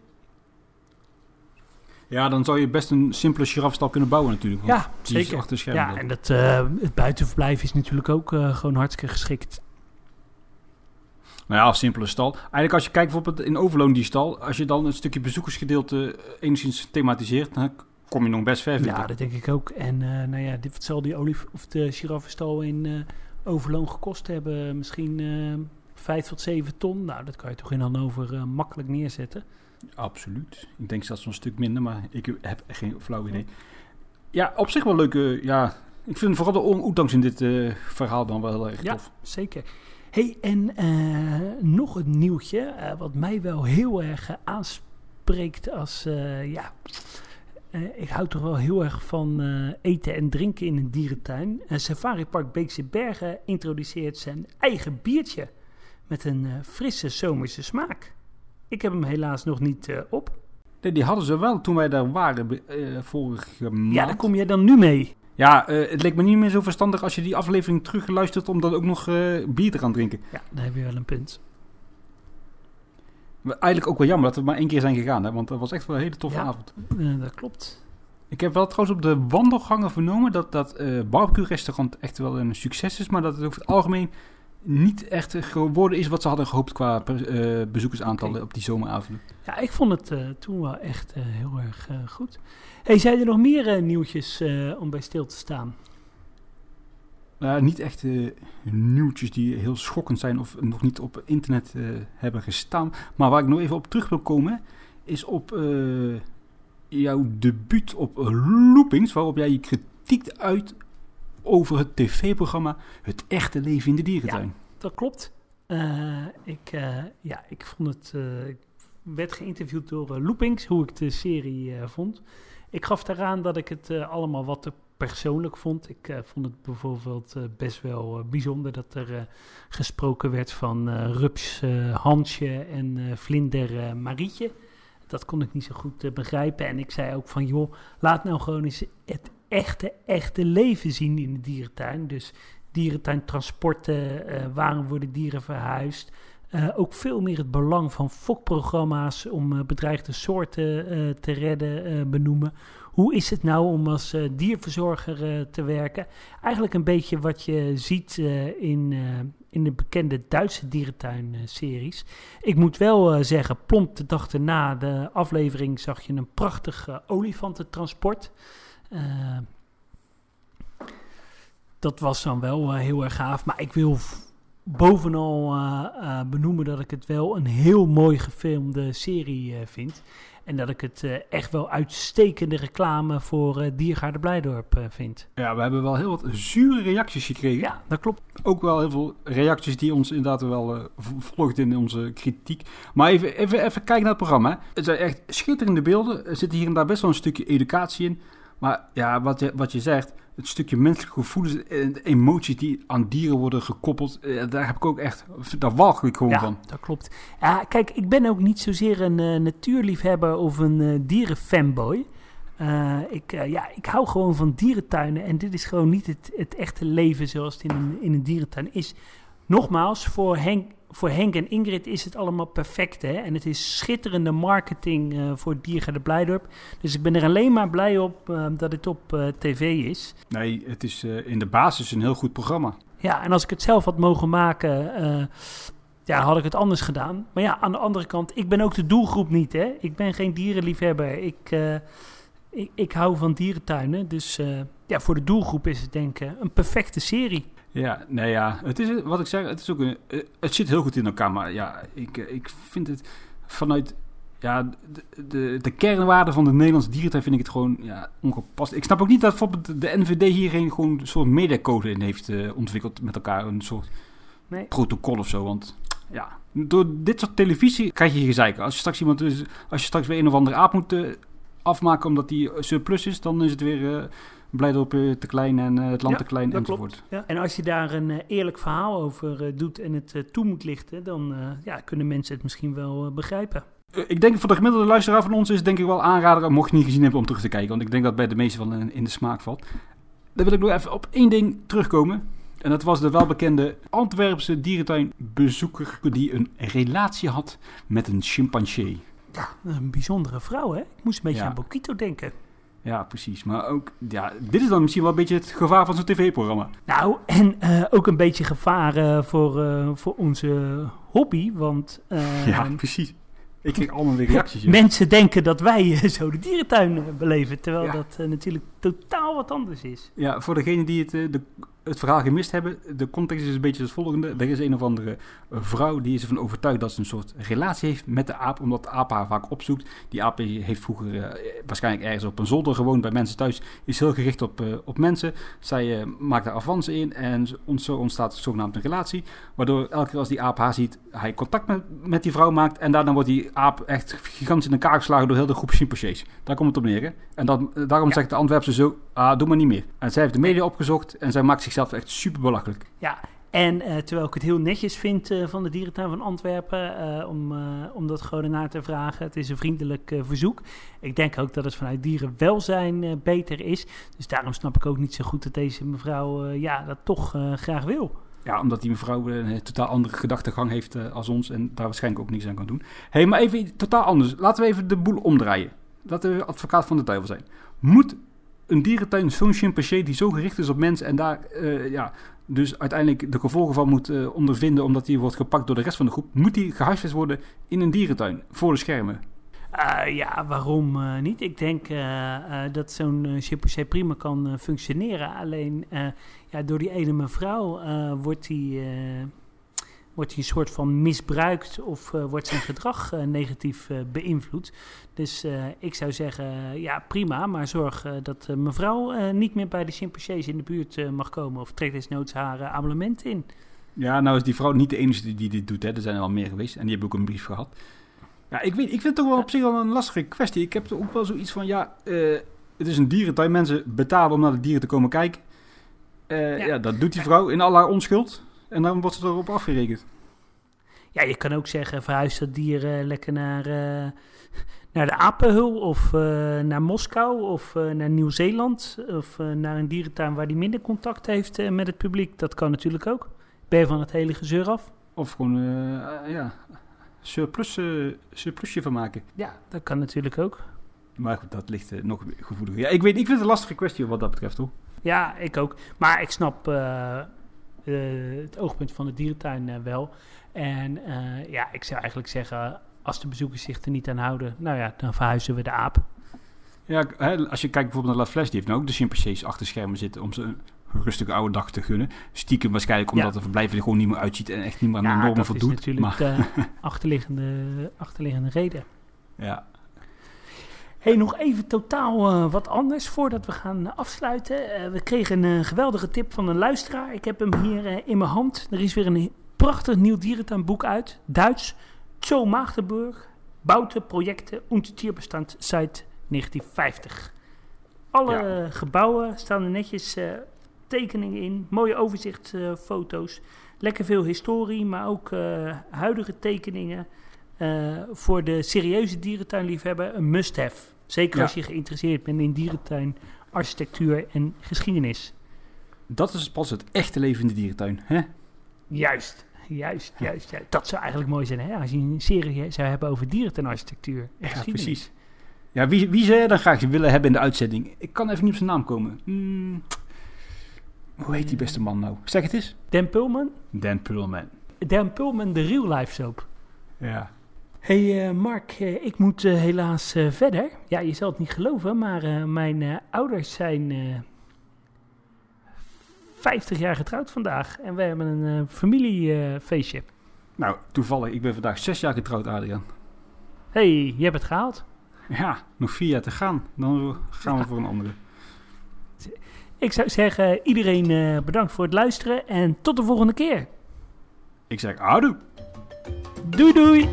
Ja, dan zou je best een simpele giraffestal kunnen bouwen natuurlijk. Ja, zeker. Ja, en dat, het buitenverblijf is natuurlijk ook gewoon hartstikke geschikt. Nou ja, simpele stal. Eigenlijk als je kijkt bijvoorbeeld in Overloon die stal, als je dan een stukje bezoekersgedeelte enigszins thematiseert, dan kom je nog best ver. Ja, dat denk ik ook. En uh, nou ja, dit, wat zal die olif of de giraffenstal in Overloon gekost hebben? Misschien vijf tot zeven ton. Nou, dat kan je toch in Hannover makkelijk neerzetten. Absoluut. Ik denk zelfs een stuk minder, maar ik heb echt geen flauw idee. Ja, op zich wel leuke. Ja, ik vind vooral de ondanks in dit uh, verhaal dan wel heel erg tof. Ja, zeker. Hey, en uh, nog een nieuwtje, uh, wat mij wel heel erg aanspreekt als, ja, ik hou toch wel heel erg van eten en drinken in een dierentuin. Safari Park Beekse Bergen introduceert zijn eigen biertje met een frisse zomerse smaak. Ik heb hem helaas nog niet uh, op. Nee, die hadden ze wel toen wij daar waren uh, vorige maand. Ja, daar kom je dan nu mee. Ja, uh, het leek me niet meer zo verstandig als je die aflevering terugluistert om dan ook nog bier te gaan drinken. Ja, daar heb je wel een punt. Eigenlijk ook wel jammer dat we maar één keer zijn gegaan, hè? want dat was echt wel een hele toffe ja, avond. dat klopt. Ik heb wel trouwens op de wandelgangen vernomen dat dat barbecue-restaurant echt wel een succes is, maar dat het over het algemeen niet echt geworden is wat ze hadden gehoopt qua uh, bezoekersaantallen op die zomeravond. Ja, ik vond het uh, toen wel echt uh, heel erg goed. Hey, zijn er nog meer nieuwtjes om bij stil te staan? Nou, niet echt nieuwtjes die heel schokkend zijn of nog niet op internet hebben gestaan. Maar waar ik nog even op terug wil komen, is op jouw debuut op Loopings, waarop jij je kritiek uit over het tv-programma Het Echte Leven in de Dierentuin. Ja, dat klopt. Uh, ik, uh, ja, ik vond het. Uh, ik werd geïnterviewd door Loopings, hoe ik de serie vond. Ik gaf daaraan dat ik het allemaal wat te persoonlijk vond. Ik vond het bijvoorbeeld best wel bijzonder dat er gesproken werd van Rups Hansje en Vlinder Marietje. Dat kon ik niet zo goed begrijpen. En ik zei ook van, joh, laat nou gewoon eens het echte, echte leven zien in de dierentuin. Dus dierentuintransporten, uh, waarom worden dieren verhuisd. Uh, ook veel meer het belang van fokprogramma's om uh, bedreigde soorten te redden benoemen. hoe is het nou om als eh, dierverzorger eh, te werken? Eigenlijk een beetje wat je ziet eh, in, eh, in de bekende Duitse dierentuin-series. Ik moet wel eh, zeggen, plomp de dag erna de aflevering zag je een prachtig eh, olifantentransport. Eh, dat was dan wel eh, heel erg gaaf. Maar ik wil bovenal eh, benoemen dat ik het wel een heel mooi gefilmde serie vind. En dat ik het echt wel uitstekende reclame voor eh Diergaarde Blijdorp vind. Ja, we hebben wel heel wat zure reacties gekregen. Ja, dat klopt. Ook wel heel veel reacties die ons inderdaad wel volgden in onze kritiek. Maar even, even, even kijken naar het programma. hè. Het zijn echt schitterende beelden. Er zit hier en daar best wel een stukje educatie in. Maar ja, wat je, wat je zegt, het stukje menselijke gevoelens en de emoties die aan dieren worden gekoppeld, eh, daar heb ik ook echt, daar walg ik gewoon Ja, van. dat klopt. Ja, kijk, ik ben ook niet zozeer een eh, natuurliefhebber of een eh, dierenfanboy. Ik, ja, ik hou gewoon van dierentuinen en dit is gewoon niet het, het echte leven zoals het in een, in een dierentuin is. Nogmaals, voor Henk, voor Henk en Ingrid is het allemaal perfect. Hè? En het is schitterende marketing eh, voor Diergaarde Blijdorp. Dus ik ben er alleen maar blij op eh, dat het op eh, tv is. Nee, het is eh, in de basis een heel goed programma. Ja, en als ik het zelf had mogen maken, ja, had ik het anders gedaan. Maar ja, aan de andere kant, ik ben ook de doelgroep niet, hè. Ik ben geen dierenliefhebber. Ik, ik, ik hou van dierentuinen. Dus ja, voor de doelgroep is het denk ik een perfecte serie. Ja, nee ja, het is wat ik zeg, het is ook een, eh, het zit heel goed in elkaar, maar ja, ik, eh, ik vind het vanuit ja, de, de, de kernwaarde van de Nederlandse dierentuin vind ik het gewoon ja, ongepast. Ik snap ook niet dat bijvoorbeeld de NVD hierheen gewoon een soort mediacode in heeft eh, ontwikkeld met elkaar, een soort Nee. protocol of zo, want ja, door dit soort televisie krijg je gezeiken. Als je straks iemand, dus, als je straks weer een of andere aap moet afmaken omdat die surplus is, dan is het weer Blijdorp eh, te klein en eh, het land Ja, te klein enzovoort. Ja. En als je daar een eh, eerlijk verhaal over doet en het toe moet lichten, dan ja, kunnen mensen het misschien wel begrijpen. Ik denk voor de gemiddelde luisteraar van ons is het denk ik wel aanrader, mocht je niet gezien hebben, om terug te kijken. Want ik denk dat bij de meeste van in, in de smaak valt. Dan wil ik nog even op één ding terugkomen. En dat was de welbekende Antwerpse dierentuinbezoeker die een relatie had met een chimpansee. Een bijzondere vrouw, hè? Ik moest een beetje Ja. aan Bokito denken. Ja, precies. Maar ook, ja, dit is dan misschien wel een beetje het gevaar van zo'n tv-programma. Nou, en eh, ook een beetje gevaar eh, voor, eh, voor onze hobby, want eh, ja, precies. Ik kreeg allemaal weer reacties. ja. mensen denken dat wij zo de dierentuin beleven, terwijl Ja. dat natuurlijk totaal wat anders is. Ja, voor degenen die het, de, het verhaal gemist hebben, de context is een beetje het volgende. Er is een of andere vrouw die is ervan overtuigd dat ze een soort relatie heeft met de aap, omdat de aap haar vaak opzoekt. Die aap heeft vroeger eh, waarschijnlijk ergens op een zolder gewoond bij mensen thuis, is heel gericht op, eh, op mensen. Zij eh, maakt daar avansen in en zo- ont- zo ontstaat zogenaamd een relatie, waardoor elke keer als die aap haar ziet, hij contact met, met die vrouw maakt en daarna wordt die aap echt gigantisch in elkaar geslagen door heel de groep chimpansees. Daar komt het op neer. Hè? En dan, eh, daarom Ja. zegt de Antwerpse zo, ah, doe maar niet meer. En zij heeft de media opgezocht en zij maakt zichzelf echt super belachelijk. Ja, en eh, terwijl ik het heel netjes vind eh, van de dierentuin van Antwerpen eh, om, om dat gewoon naar te vragen. Het is een vriendelijk verzoek. Ik denk ook dat het vanuit dierenwelzijn beter is. Dus daarom snap ik ook niet zo goed dat deze mevrouw ja, dat toch graag wil. Ja, omdat die mevrouw een totaal andere gedachtegang heeft als ons en daar waarschijnlijk ook niks aan kan doen. Hé, hey, maar even totaal anders. Laten we even de boel omdraaien. Laten we advocaat van de duivel zijn. Moet een dierentuin zo'n chimpansee die zo gericht is op mensen en daar eh, ja, dus uiteindelijk de gevolgen van moet eh, ondervinden omdat hij wordt gepakt door de rest van de groep, moet die gehuisvest worden in een dierentuin voor de schermen? Eh, ja, waarom niet? Ik denk dat zo'n uh, chimpansee prima kan functioneren. Alleen ja, door die ene mevrouw wordt hij wordt hij een soort van misbruikt of uh, wordt zijn gedrag uh, negatief uh, beïnvloed. Dus ik zou zeggen, ja prima, maar zorg dat mevrouw niet meer bij de chimpansees in de buurt mag komen of trekt desnoods haar abonnement in. Ja, nou is die vrouw niet de enige die, dit doet, hè. er zijn er al meer geweest en die hebben ook een brief gehad. Ja, ik, weet, ik vind het toch wel op zich wel een lastige kwestie. Ik heb ook wel zoiets van, ja, het is een dierentuin, mensen betalen om naar de dieren te komen kijken. Ja. ja, dat doet die vrouw in al haar onschuld. En dan wordt ze erop afgerekend. Ja, je kan ook zeggen, verhuis dat dier uh, lekker naar, uh, naar de apenhul of uh, naar Moskou of uh, naar Nieuw-Zeeland. Of naar een dierentuin waar die minder contact heeft met het publiek. Dat kan natuurlijk ook. Ben je van het hele gezeur af? Of gewoon, ja, surplus, surplusje van maken. Ja, dat kan natuurlijk ook. Maar goed, dat ligt eh, nog gevoeliger. Ja, ik, weet, ik vind het een lastige kwestie wat dat betreft, hoor. Ja, ik ook. Maar ik snap eh, eh, het oogpunt van de dierentuin eh, wel. En eh, ja, ik zou eigenlijk zeggen, als de bezoekers zich er niet aan houden, nou ja, dan verhuizen we de aap. Ja, als je kijkt bijvoorbeeld naar La Flash, die heeft nou ook de chimpansees achter schermen zitten om ze een rustige oude dag te gunnen. Stiekem waarschijnlijk omdat Ja. het verblijf er gewoon niet meer uitziet en echt niet meer aan de normen dat voldoet. is natuurlijk maar, de achterliggende, achterliggende reden. ja. Hey, nog even totaal eh, wat anders voordat we gaan afsluiten. Eh, we kregen een geweldige tip van een luisteraar. Ik heb hem hier eh, in mijn hand. Er is weer een prachtig nieuw dierentuinboek uit. Duits. Zoo Maagdenburg. Bouten, projecten und Tierbestand seit 1950. Alle Ja. gebouwen staan er netjes tekeningen in. Mooie overzichtsfoto's. Lekker veel historie, maar ook huidige tekeningen. Voor de serieuze dierentuinliefhebber een must-have. Zeker Ja. als je geïnteresseerd bent in dierentuin, architectuur en geschiedenis. Dat is pas het echte leven in de dierentuin. Hè? Juist, juist, juist. Dat zou eigenlijk mooi zijn hè? als je een serie zou hebben over dierentuinarchitectuur en Ja, precies. Ja, wie, wie zou jij dan graag willen hebben in de uitzending? Ik kan even niet op zijn naam komen. Hmm, hoe heet die beste man nou? Zeg het eens. Dan Pulman? Dan Pullman. Dan Pulman, de real life soap. Ja. Hey, eh, Mark, eh, ik moet eh, helaas verder. Ja, je zal het niet geloven, maar mijn ouders zijn eh 50 jaar getrouwd vandaag. En we hebben een familiefeestje. Nou, toevallig. Ik ben vandaag zes jaar getrouwd, Adriaan. hey, je hebt het gehaald. Ja, nog vier jaar te gaan. Dan gaan we Ja. voor een andere. Ik zou zeggen, iedereen bedankt voor het luisteren en tot de volgende keer. Ik zeg, houdoe. Doei doei!